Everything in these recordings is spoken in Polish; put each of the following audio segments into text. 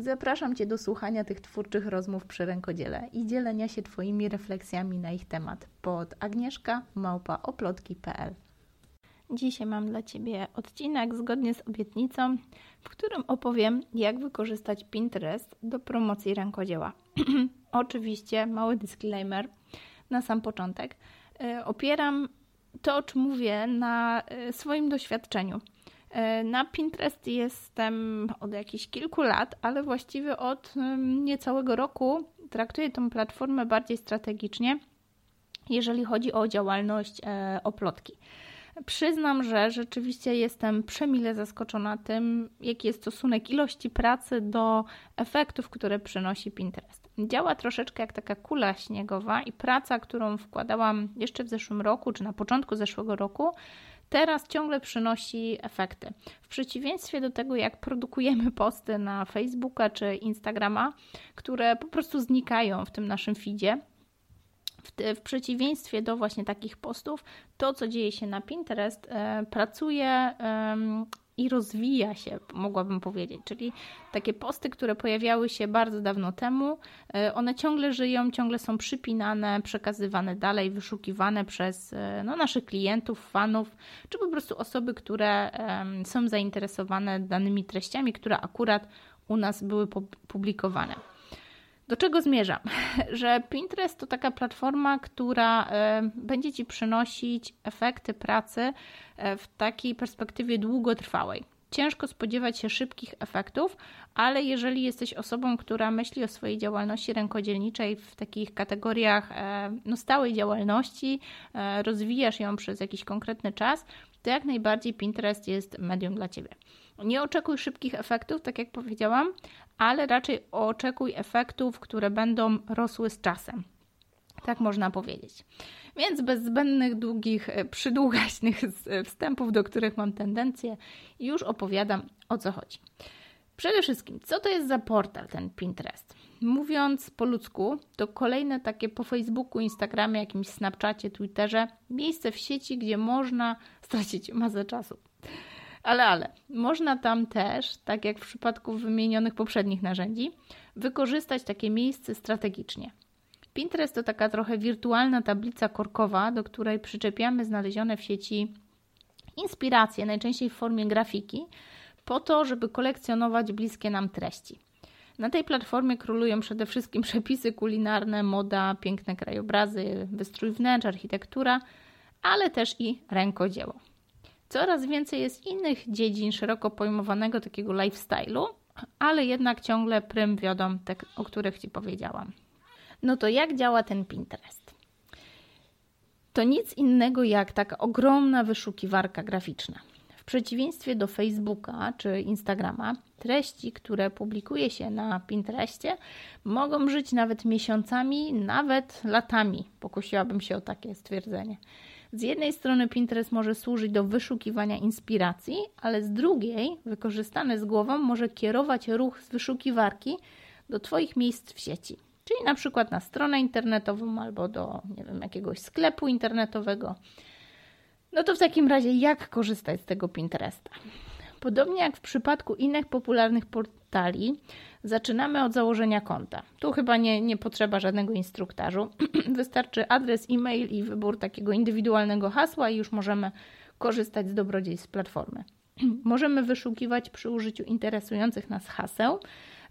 Zapraszam Cię do słuchania tych twórczych rozmów przy rękodziele i dzielenia się Twoimi refleksjami na ich temat pod agnieszka.małpaoplotki.pl Dzisiaj mam dla Ciebie odcinek zgodnie z obietnicą, w którym opowiem, jak wykorzystać Pinterest do promocji rękodzieła. Oczywiście, mały disclaimer na sam początek. E, opieram to, o czym mówię, na e, swoim doświadczeniu. E, na Pinterest jestem od jakichś kilku lat, ale właściwie od niecałego roku traktuję tą platformę bardziej strategicznie, jeżeli chodzi o działalność oplotki. Przyznam, że rzeczywiście jestem przemile zaskoczona tym, jaki jest stosunek ilości pracy do efektów, które przynosi Pinterest. Działa troszeczkę jak taka kula śniegowa i praca, którą wkładałam jeszcze w zeszłym roku, czy na początku zeszłego roku, teraz ciągle przynosi efekty. W przeciwieństwie do tego, jak produkujemy posty na Facebooka czy Instagrama, które po prostu znikają w tym naszym feedzie, w, przeciwieństwie do właśnie takich postów, to co dzieje się na Pinterest e, pracuje i rozwija się, mogłabym powiedzieć. Czyli takie posty, które pojawiały się bardzo dawno temu, e, one ciągle żyją, ciągle są przypinane, przekazywane dalej, wyszukiwane przez e, no, naszych klientów, fanów, czy po prostu osoby, które są zainteresowane danymi treściami, które akurat u nas były publikowane. Do czego zmierzam? Że Pinterest to taka platforma, która e, będzie Ci przynosić efekty pracy e, w takiej perspektywie długotrwałej. Ciężko spodziewać się szybkich efektów, ale jeżeli jesteś osobą, która myśli o swojej działalności rękodzielniczej w takich kategoriach e, no, stałej działalności, rozwijasz ją przez jakiś konkretny czas, to jak najbardziej Pinterest jest medium dla Ciebie. Nie oczekuj szybkich efektów, tak jak powiedziałam, ale raczej oczekuj efektów, które będą rosły z czasem. Tak można powiedzieć. Więc bez zbędnych, długich, e, przydługaśnych wstępów, do których mam tendencję, już opowiadam o co chodzi. Przede wszystkim, co to jest za portal ten Pinterest? Mówiąc po ludzku, to kolejne takie po Facebooku, Instagramie, jakimś Snapchacie, Twitterze, miejsce w sieci, gdzie można stracić masę czasu. Ale, ale, można tam też, tak jak w przypadku wymienionych poprzednich narzędzi, wykorzystać takie miejsce strategicznie. Pinterest to taka trochę wirtualna tablica korkowa, do której przyczepiamy znalezione w sieci inspiracje, najczęściej w formie grafiki, po to, żeby kolekcjonować bliskie nam treści. Na tej platformie królują przede wszystkim przepisy kulinarne, moda, piękne krajobrazy, wystrój wnętrz, architektura, ale też i rękodzieło. Coraz więcej jest innych dziedzin szeroko pojmowanego takiego lifestyle'u, ale jednak ciągle prym wiodą te, o których Ci powiedziałam. No to jak działa ten Pinterest? To nic innego jak taka ogromna wyszukiwarka graficzna. W przeciwieństwie do Facebooka czy Instagrama, treści, które publikuje się na Pinterestie, mogą żyć nawet miesiącami, nawet latami. Pokusiłabym się o takie stwierdzenie. Z jednej strony Pinterest może służyć do wyszukiwania inspiracji, ale z drugiej, wykorzystany z głową, może kierować ruch z wyszukiwarki do Twoich miejsc w sieci. Czyli na przykład na stronę internetową albo do nie wiem, jakiegoś sklepu internetowego. No to w takim razie, jak korzystać z tego Pinteresta? Podobnie jak w przypadku innych popularnych portali, zaczynamy od założenia konta. Tu chyba nie, nie potrzeba żadnego instruktażu. Wystarczy adres e-mail i wybór takiego indywidualnego hasła i już możemy korzystać z dobrodziejstw platformy. możemy wyszukiwać przy użyciu interesujących nas haseł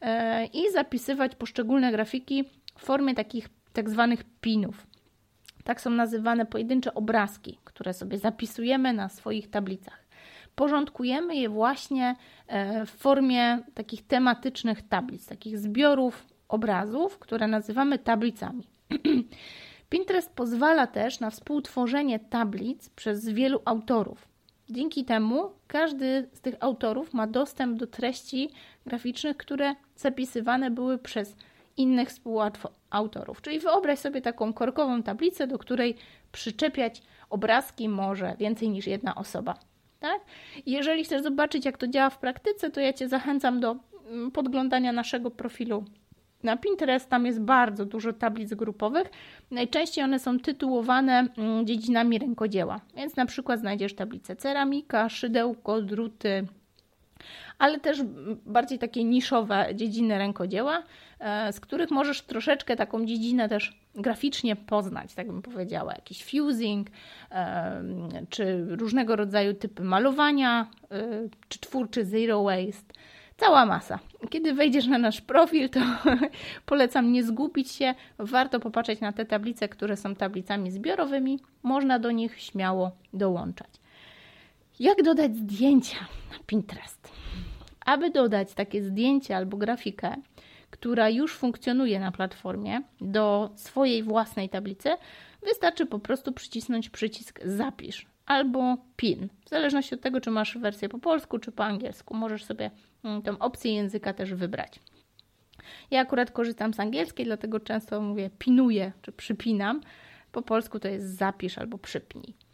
e, i zapisywać poszczególne grafiki w formie takich tak zwanych pinów. Tak są nazywane pojedyncze obrazki, które sobie zapisujemy na swoich tablicach porządkujemy je właśnie e, w formie takich tematycznych tablic, takich zbiorów obrazów, które nazywamy tablicami. Pinterest pozwala też na współtworzenie tablic przez wielu autorów. Dzięki temu każdy z tych autorów ma dostęp do treści graficznych, które zapisywane były przez innych współautorów. Czyli wyobraź sobie taką korkową tablicę, do której przyczepiać obrazki może więcej niż jedna osoba. Tak? Jeżeli chcesz zobaczyć, jak to działa w praktyce, to ja Cię zachęcam do mm, podglądania naszego profilu na Pinterest. Tam jest bardzo dużo tablic grupowych. Najczęściej one są tytułowane mm, dziedzinami rękodzieła, więc na przykład znajdziesz tablicę ceramika, szydełko, druty, ale też bardziej takie niszowe dziedziny rękodzieła, e, z których możesz troszeczkę taką dziedzinę też graficznie poznać, tak bym powiedziała, jakiś fusing, e, czy różnego rodzaju typy malowania, e, czy twórczy zero waste. Cała masa. Kiedy wejdziesz na nasz profil, to polecam nie zgubić się. Warto popatrzeć na te tablice, które są tablicami zbiorowymi. Można do nich śmiało dołączać. Jak dodać zdjęcia na Pinterest? Aby dodać takie zdjęcie albo grafikę, która już funkcjonuje na platformie, do swojej własnej tablicy, wystarczy po prostu przycisnąć przycisk Zapisz albo PIN. W zależności od tego, czy masz wersję po polsku, czy po angielsku. Możesz sobie mm, tą opcję języka też wybrać. Ja akurat korzystam z angielskiej, dlatego często mówię pinuję czy przypinam. Po polsku to jest zapisz albo przypnij.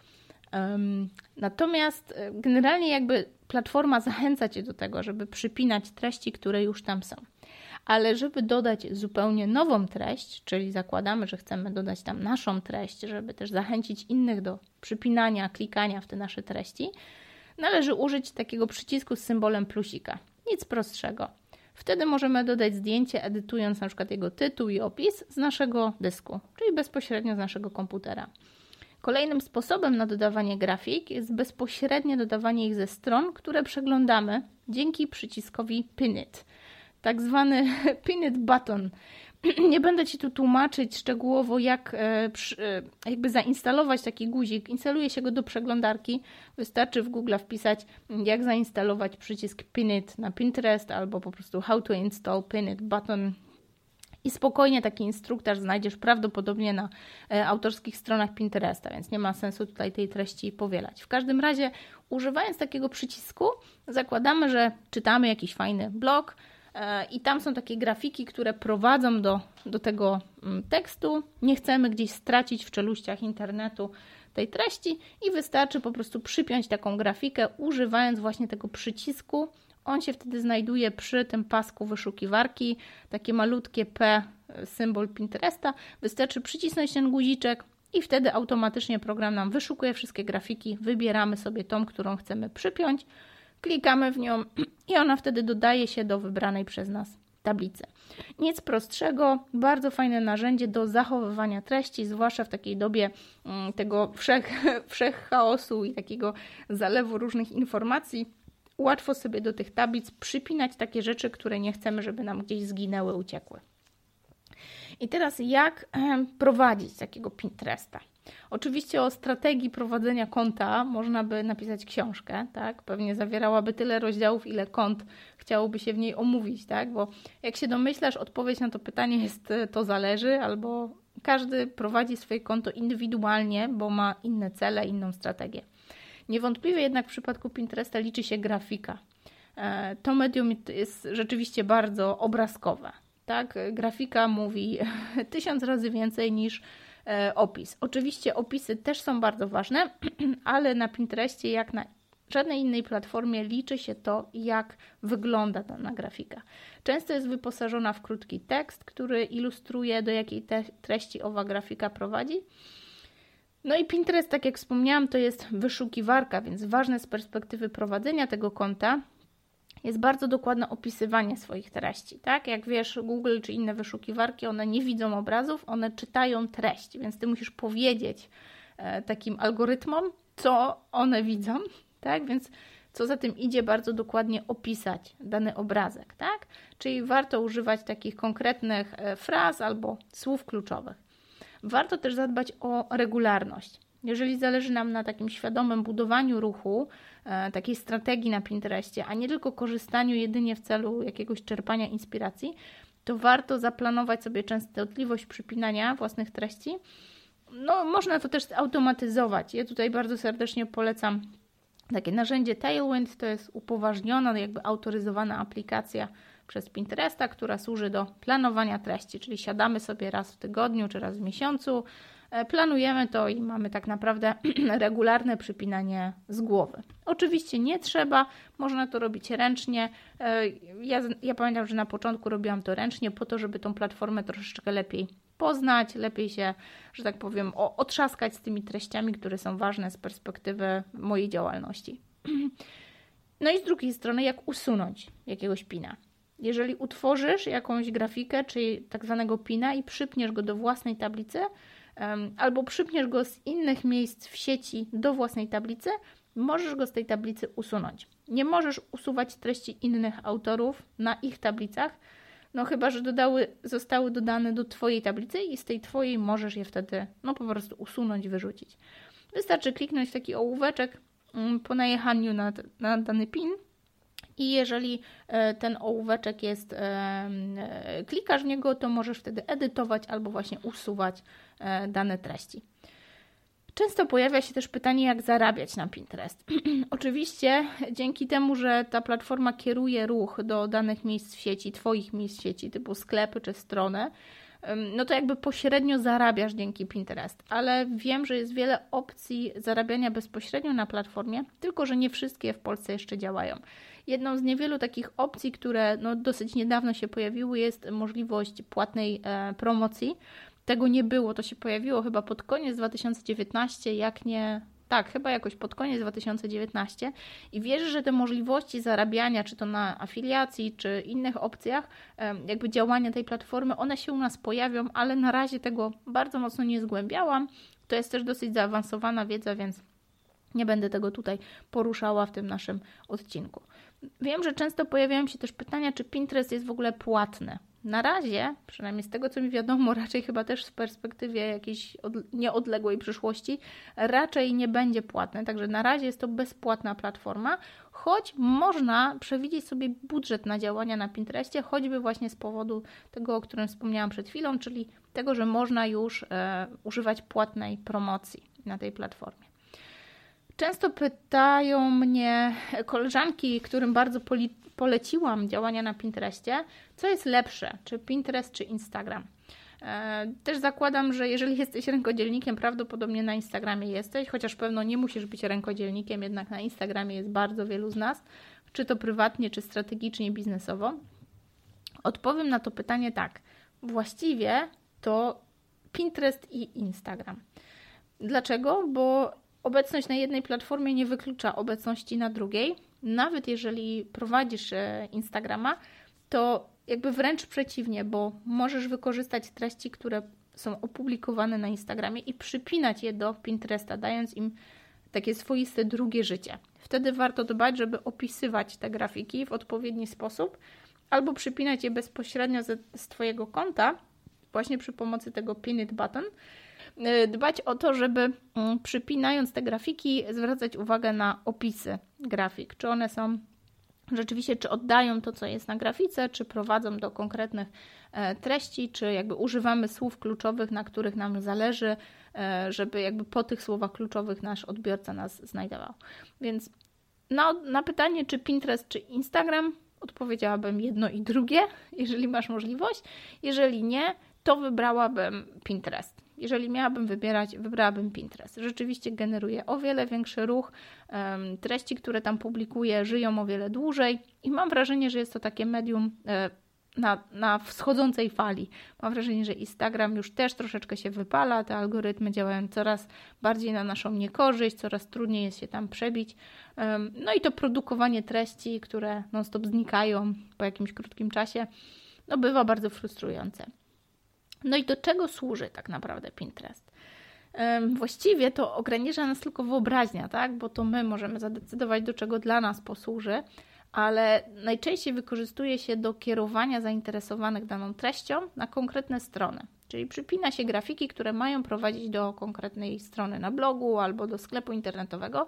Natomiast e, generalnie jakby platforma zachęca Cię do tego, żeby przypinać treści, które już tam są. Ale żeby dodać zupełnie nową treść, czyli zakładamy, że chcemy dodać tam naszą treść, żeby też zachęcić innych do przypinania, klikania w te nasze treści, należy użyć takiego przycisku z symbolem plusika. Nic prostszego. Wtedy możemy dodać zdjęcie, edytując na przykład jego tytuł i opis z naszego dysku, czyli bezpośrednio z naszego komputera. Kolejnym sposobem na dodawanie grafik jest bezpośrednie dodawanie ich ze stron, które przeglądamy dzięki przyciskowi Pin It, tak zwany Pin It button. Nie będę Ci tu tłumaczyć szczegółowo, jak e, e, jakby zainstalować taki guzik. Instaluje się go do przeglądarki. Wystarczy w Google wpisać, jak zainstalować przycisk Pin It na Pinterest albo po prostu How to install Pin It button i spokojnie taki instruktaż znajdziesz prawdopodobnie na e, autorskich stronach Pinteresta, więc nie ma sensu tutaj tej treści powielać. W każdym razie, używając takiego przycisku, zakładamy, że czytamy jakiś fajny blog e, i tam są takie grafiki, które prowadzą do, do tego mm, tekstu. Nie chcemy gdzieś stracić w czeluściach internetu tej treści i wystarczy po prostu przypiąć taką grafikę, używając właśnie tego przycisku on się wtedy znajduje przy tym pasku wyszukiwarki, takie malutkie P, symbol Pinteresta. Wystarczy przycisnąć ten guziczek i wtedy automatycznie program nam wyszukuje wszystkie grafiki. Wybieramy sobie tą, którą chcemy przypiąć, klikamy w nią i ona wtedy dodaje się do wybranej przez nas tablicy. Nic prostszego, bardzo fajne narzędzie do zachowywania treści, zwłaszcza w takiej dobie mm, tego wszech, wszech chaosu i takiego zalewu różnych informacji łatwo sobie do tych tablic przypinać takie rzeczy, które nie chcemy, żeby nam gdzieś zginęły, uciekły. I teraz jak prowadzić takiego Pinteresta? Oczywiście o strategii prowadzenia konta można by napisać książkę, tak? Pewnie zawierałaby tyle rozdziałów, ile kont chciałoby się w niej omówić, tak? Bo jak się domyślasz, odpowiedź na to pytanie jest e, to zależy, albo każdy prowadzi swoje konto indywidualnie, bo ma inne cele, inną strategię. Niewątpliwie jednak w przypadku Pinteresta liczy się grafika. E, to medium jest rzeczywiście bardzo obrazkowe. Tak, grafika mówi tysiąc razy więcej niż e, opis. Oczywiście opisy też są bardzo ważne, ale na Pinterestie, jak na żadnej innej platformie, liczy się to, jak wygląda dana grafika. Często jest wyposażona w krótki tekst, który ilustruje, do jakiej treści owa grafika prowadzi. No i Pinterest, tak jak wspomniałam, to jest wyszukiwarka, więc ważne z perspektywy prowadzenia tego konta jest bardzo dokładne opisywanie swoich treści. Tak? Jak wiesz, Google czy inne wyszukiwarki, one nie widzą obrazów, one czytają treść, więc ty musisz powiedzieć e, takim algorytmom, co one widzą, tak? Więc co za tym idzie, bardzo dokładnie opisać dany obrazek, tak? Czyli warto używać takich konkretnych e, fraz albo słów kluczowych. Warto też zadbać o regularność. Jeżeli zależy nam na takim świadomym budowaniu ruchu, e, takiej strategii na Pinterestie, a nie tylko korzystaniu jedynie w celu jakiegoś czerpania inspiracji, to warto zaplanować sobie częstotliwość przypinania własnych treści. No, można to też automatyzować. Ja tutaj bardzo serdecznie polecam takie narzędzie Tailwind, to jest upoważniona, jakby autoryzowana aplikacja przez Pinteresta, która służy do planowania treści, czyli siadamy sobie raz w tygodniu czy raz w miesiącu, e, planujemy to i mamy tak naprawdę regularne przypinanie z głowy. Oczywiście nie trzeba, można to robić ręcznie. E, ja, ja pamiętam, że na początku robiłam to ręcznie po to, żeby tą platformę troszeczkę lepiej poznać, lepiej się, że tak powiem, otrzaskać z tymi treściami, które są ważne z perspektywy mojej działalności. No i z drugiej strony, jak usunąć jakiegoś pina. Jeżeli utworzysz jakąś grafikę, czy tak zwanego pina i przypniesz go do własnej tablicy, albo przypniesz go z innych miejsc w sieci do własnej tablicy, możesz go z tej tablicy usunąć. Nie możesz usuwać treści innych autorów na ich tablicach, no chyba, że dodały, zostały dodane do Twojej tablicy i z tej Twojej możesz je wtedy no po prostu usunąć, wyrzucić. Wystarczy kliknąć taki ołóweczek mm, po najechaniu na, na dany pin i jeżeli e, ten ołóweczek jest, e, e, klikasz w niego, to możesz wtedy edytować albo właśnie usuwać dane treści. Często pojawia się też pytanie, jak zarabiać na Pinterest. Oczywiście dzięki temu, że ta platforma kieruje ruch do danych miejsc w sieci, Twoich miejsc w sieci, typu sklepy czy strony, no to jakby pośrednio zarabiasz dzięki Pinterest, ale wiem, że jest wiele opcji zarabiania bezpośrednio na platformie, tylko że nie wszystkie w Polsce jeszcze działają. Jedną z niewielu takich opcji, które no, dosyć niedawno się pojawiły, jest możliwość płatnej e, promocji. Tego nie było, to się pojawiło chyba pod koniec 2019, jak nie tak, chyba jakoś pod koniec 2019 i wierzę, że te możliwości zarabiania, czy to na afiliacji, czy innych opcjach, jakby działania tej platformy, one się u nas pojawią, ale na razie tego bardzo mocno nie zgłębiałam. To jest też dosyć zaawansowana wiedza, więc nie będę tego tutaj poruszała w tym naszym odcinku. Wiem, że często pojawiają się też pytania, czy Pinterest jest w ogóle płatny. Na razie, przynajmniej z tego co mi wiadomo, raczej chyba też z perspektywy jakiejś od, nieodległej przyszłości, raczej nie będzie płatny. Także na razie jest to bezpłatna platforma, choć można przewidzieć sobie budżet na działania na Pinterestie, choćby właśnie z powodu tego, o którym wspomniałam przed chwilą, czyli tego, że można już e, używać płatnej promocji na tej platformie. Często pytają mnie koleżanki, którym bardzo poleciłam działania na Pinterestie, co jest lepsze, czy Pinterest, czy Instagram. E, też zakładam, że jeżeli jesteś rękodzielnikiem, prawdopodobnie na Instagramie jesteś, chociaż pewno nie musisz być rękodzielnikiem, jednak na Instagramie jest bardzo wielu z nas, czy to prywatnie, czy strategicznie, biznesowo. Odpowiem na to pytanie tak. Właściwie to Pinterest i Instagram. Dlaczego? Bo obecność na jednej platformie nie wyklucza obecności na drugiej. Nawet jeżeli prowadzisz e, Instagrama, to jakby wręcz przeciwnie, bo możesz wykorzystać treści, które są opublikowane na Instagramie i przypinać je do Pinteresta, dając im takie swoiste drugie życie. Wtedy warto dbać, żeby opisywać te grafiki w odpowiedni sposób albo przypinać je bezpośrednio z, Twojego konta, właśnie przy pomocy tego Pin Button, Y, dbać o to, żeby mm, przypinając te grafiki, zwracać uwagę na opisy grafik, czy one są rzeczywiście, czy oddają to, co jest na grafice, czy prowadzą do konkretnych e, treści, czy jakby używamy słów kluczowych, na których nam zależy, e, żeby jakby po tych słowach kluczowych nasz odbiorca nas znajdował. Więc na, na pytanie, czy Pinterest, czy Instagram, odpowiedziałabym jedno i drugie, jeżeli masz możliwość. Jeżeli nie, to wybrałabym Pinterest. Jeżeli miałabym wybierać, wybrałabym Pinterest. Rzeczywiście generuje o wiele większy ruch. Treści, które tam publikuję, żyją o wiele dłużej i mam wrażenie, że jest to takie medium e, na, na wschodzącej fali. Mam wrażenie, że Instagram już też troszeczkę się wypala, te algorytmy działają coraz bardziej na naszą niekorzyść, coraz trudniej jest się tam przebić. No i to produkowanie treści, które non-stop znikają po jakimś krótkim czasie, no bywa bardzo frustrujące. No i do czego służy tak naprawdę Pinterest? Właściwie to ogranicza nas tylko wyobraźnia, tak? bo to my możemy zadecydować, do czego dla nas posłuży, ale najczęściej wykorzystuje się do kierowania zainteresowanych daną treścią na konkretne strony. Czyli przypina się grafiki, które mają prowadzić do konkretnej strony na blogu albo do sklepu internetowego.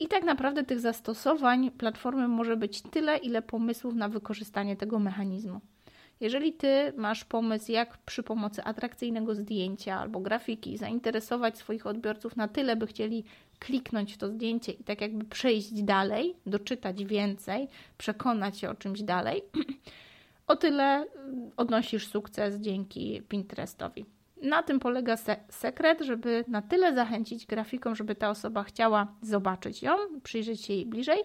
I tak naprawdę tych zastosowań platformy może być tyle, ile pomysłów na wykorzystanie tego mechanizmu. Jeżeli ty masz pomysł, jak przy pomocy atrakcyjnego zdjęcia albo grafiki zainteresować swoich odbiorców na tyle, by chcieli kliknąć to zdjęcie i tak jakby przejść dalej, doczytać więcej, przekonać się o czymś dalej, o tyle mm, odnosisz sukces dzięki Pinterestowi. Na tym polega se sekret, żeby na tyle zachęcić grafiką, żeby ta osoba chciała zobaczyć ją, przyjrzeć się jej bliżej,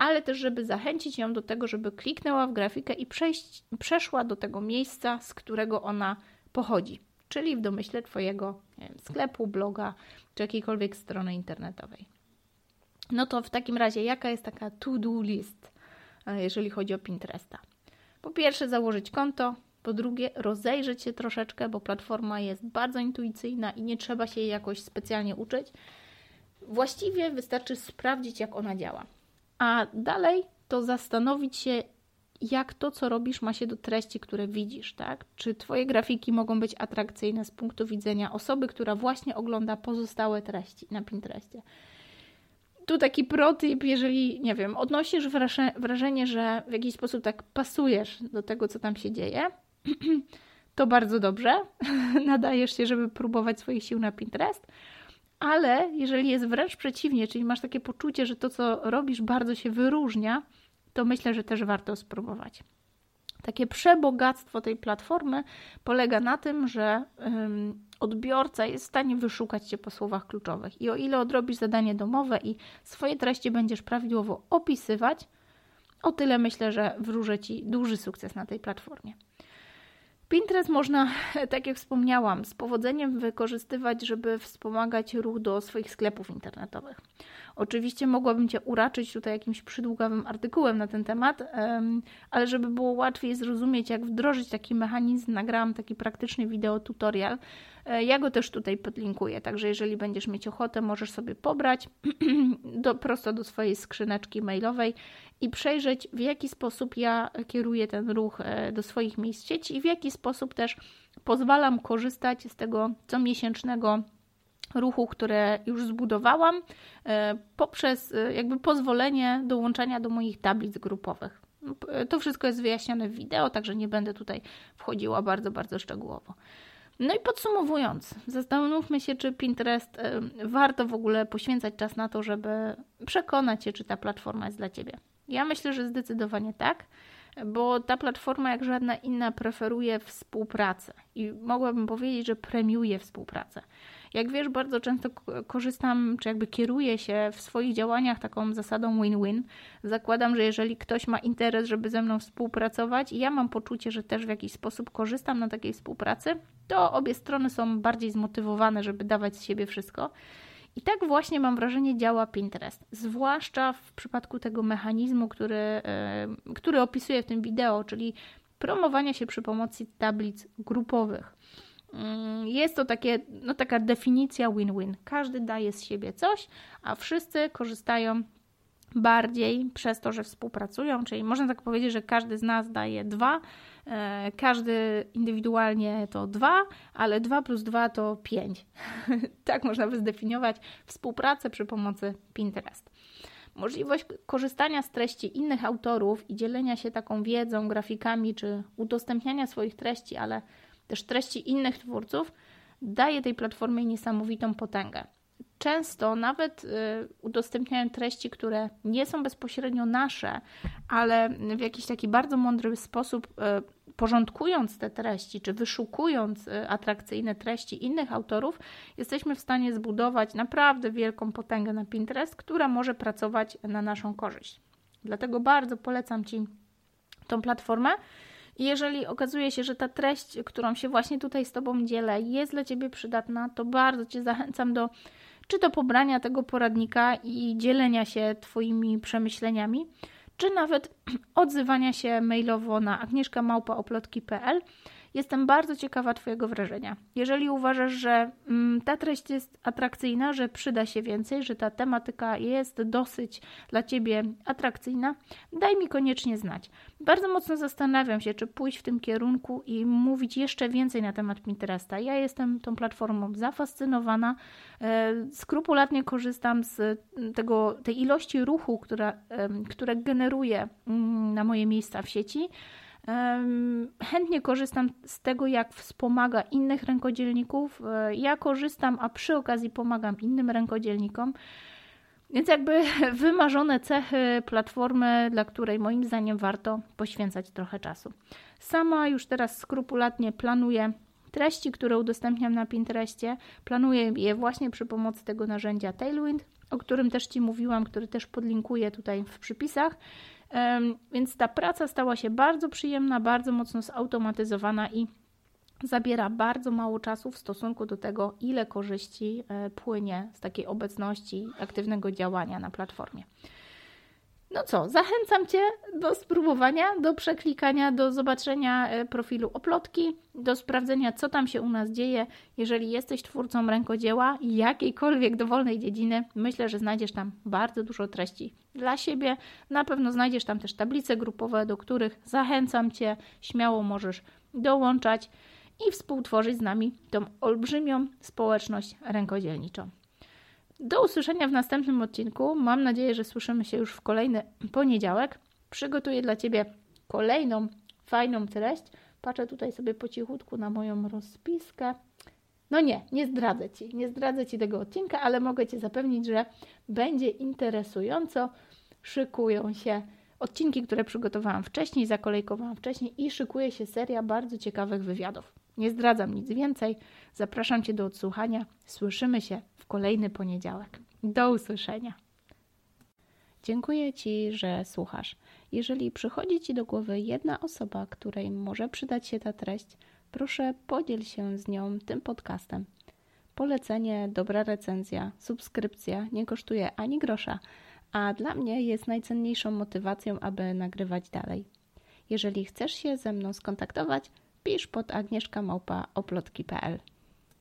ale też, żeby zachęcić ją do tego, żeby kliknęła w grafikę i przejść, przeszła do tego miejsca, z którego ona pochodzi, czyli w domyśle Twojego wiem, sklepu, bloga czy jakiejkolwiek strony internetowej. No to w takim razie, jaka jest taka to-do list, e, jeżeli chodzi o Pinteresta? Po pierwsze, założyć konto, po drugie, rozejrzeć się troszeczkę, bo platforma jest bardzo intuicyjna i nie trzeba się jej jakoś specjalnie uczyć. Właściwie wystarczy sprawdzić, jak ona działa. A dalej to zastanowić się, jak to, co robisz, ma się do treści, które widzisz, tak? Czy Twoje grafiki mogą być atrakcyjne z punktu widzenia osoby, która właśnie ogląda pozostałe treści na Pinterestie. Tu taki protip, jeżeli, nie wiem, odnosisz wrażenie, że w jakiś sposób tak pasujesz do tego, co tam się dzieje, to bardzo dobrze. Nadajesz się, żeby próbować swoich sił na Pinterest. Ale jeżeli jest wręcz przeciwnie, czyli masz takie poczucie, że to, co robisz, bardzo się wyróżnia, to myślę, że też warto spróbować. Takie przebogactwo tej platformy polega na tym, że odbiorca jest w stanie wyszukać Cię po słowach kluczowych. I o ile odrobisz zadanie domowe i swoje treści będziesz prawidłowo opisywać, o tyle myślę, że wróżę Ci duży sukces na tej platformie. Pinterest można, tak jak wspomniałam, z powodzeniem wykorzystywać, żeby wspomagać ruch do swoich sklepów internetowych. Oczywiście mogłabym Cię uraczyć tutaj jakimś przydługawym artykułem na ten temat, ale żeby było łatwiej zrozumieć, jak wdrożyć taki mechanizm, nagrałam taki praktyczny wideo tutorial. E, ja go też tutaj podlinkuję, także jeżeli będziesz mieć ochotę, możesz sobie pobrać do, prosto do swojej skrzyneczki mailowej i przejrzeć, w jaki sposób ja kieruję ten ruch e, do swoich miejsc sieci i w jaki sposób też pozwalam korzystać z tego comiesięcznego ruchu, które już zbudowałam, e, poprzez jakby pozwolenie dołączania do moich tablic grupowych. To wszystko jest wyjaśnione w wideo, także nie będę tutaj wchodziła bardzo, bardzo szczegółowo. No i podsumowując, zastanówmy się, czy Pinterest warto w ogóle poświęcać czas na to, żeby przekonać się, czy ta platforma jest dla Ciebie. Ja myślę, że zdecydowanie tak, bo ta platforma, jak żadna inna, preferuje współpracę i mogłabym powiedzieć, że premiuje współpracę. Jak wiesz, bardzo często korzystam, czy jakby kieruję się w swoich działaniach taką zasadą win-win. Zakładam, że jeżeli ktoś ma interes, żeby ze mną współpracować i ja mam poczucie, że też w jakiś sposób korzystam na takiej współpracy, to obie strony są bardziej zmotywowane, żeby dawać z siebie wszystko. I tak właśnie mam wrażenie działa Pinterest, zwłaszcza w przypadku tego mechanizmu, który, e, który opisuję w tym wideo, czyli promowania się przy pomocy tablic grupowych. Mm, jest to takie, no taka definicja win-win. Każdy daje z siebie coś, a wszyscy korzystają bardziej przez to, że współpracują, czyli można tak powiedzieć, że każdy z nas daje dwa, e, każdy indywidualnie to dwa, ale dwa plus dwa to pięć. tak można by zdefiniować współpracę przy pomocy Pinterest. Możliwość korzystania z treści innych autorów i dzielenia się taką wiedzą, grafikami czy udostępniania swoich treści, ale też treści innych twórców, daje tej platformie niesamowitą potęgę. Często nawet y, udostępniają treści, które nie są bezpośrednio nasze, ale w jakiś taki bardzo mądry sposób, y, porządkując te treści, czy wyszukując y, atrakcyjne treści innych autorów, jesteśmy w stanie zbudować naprawdę wielką potęgę na Pinterest, która może pracować na naszą korzyść. Dlatego bardzo polecam Ci tą platformę. Jeżeli okazuje się, że ta treść, którą się właśnie tutaj z Tobą dzielę, jest dla Ciebie przydatna, to bardzo Cię zachęcam do czy do pobrania tego poradnika i dzielenia się Twoimi przemyśleniami, czy nawet odzywania się mailowo na agnieszkamałpaoplotki.pl Jestem bardzo ciekawa Twojego wrażenia. Jeżeli uważasz, że mm, ta treść jest atrakcyjna, że przyda się więcej, że ta tematyka jest dosyć dla Ciebie atrakcyjna, daj mi koniecznie znać. Bardzo mocno zastanawiam się, czy pójść w tym kierunku i mówić jeszcze więcej na temat Pinteresta. Ja jestem tą platformą zafascynowana, e, skrupulatnie korzystam z tego, tej ilości ruchu, która, które generuje mm, na moje miejsca w sieci. Chętnie korzystam z tego, jak wspomaga innych rękodzielników. E, ja korzystam, a przy okazji pomagam innym rękodzielnikom. Więc jakby wymarzone cechy platformy, dla której moim zdaniem warto poświęcać trochę czasu. Sama już teraz skrupulatnie planuję treści, które udostępniam na Pinterestie. Planuję je właśnie przy pomocy tego narzędzia Tailwind, o którym też Ci mówiłam, który też podlinkuję tutaj w przypisach. Więc ta praca stała się bardzo przyjemna, bardzo mocno zautomatyzowana i zabiera bardzo mało czasu w stosunku do tego, ile korzyści e, płynie z takiej obecności, aktywnego działania na platformie. No co, zachęcam Cię do spróbowania, do przeklikania, do zobaczenia e, profilu Oplotki, do sprawdzenia, co tam się u nas dzieje. Jeżeli jesteś twórcą rękodzieła jakiejkolwiek dowolnej dziedziny, myślę, że znajdziesz tam bardzo dużo treści dla siebie. Na pewno znajdziesz tam też tablice grupowe, do których zachęcam Cię, śmiało możesz dołączać i współtworzyć z nami tą olbrzymią społeczność rękodzielniczą. Do usłyszenia w następnym odcinku. Mam nadzieję, że słyszymy się już w kolejny poniedziałek. Przygotuję dla Ciebie kolejną fajną treść. Patrzę tutaj sobie po cichutku na moją rozpiskę. No nie, nie zdradzę Ci, nie zdradzę Ci tego odcinka, ale mogę Cię zapewnić, że będzie interesująco. Szykują się odcinki, które przygotowałam wcześniej, zakolejkowałam wcześniej i szykuje się seria bardzo ciekawych wywiadów. Nie zdradzam nic więcej. Zapraszam Cię do odsłuchania. Słyszymy się w kolejny poniedziałek. Do usłyszenia. Dziękuję Ci, że słuchasz. Jeżeli przychodzi Ci do głowy jedna osoba, której może przydać się ta treść, proszę podziel się z nią tym podcastem. Polecenie, dobra recenzja, subskrypcja nie kosztuje ani grosza, a dla mnie jest najcenniejszą motywacją, aby nagrywać dalej. Jeżeli chcesz się ze mną skontaktować, pisz pod agnieszkamałpa.oplotki.pl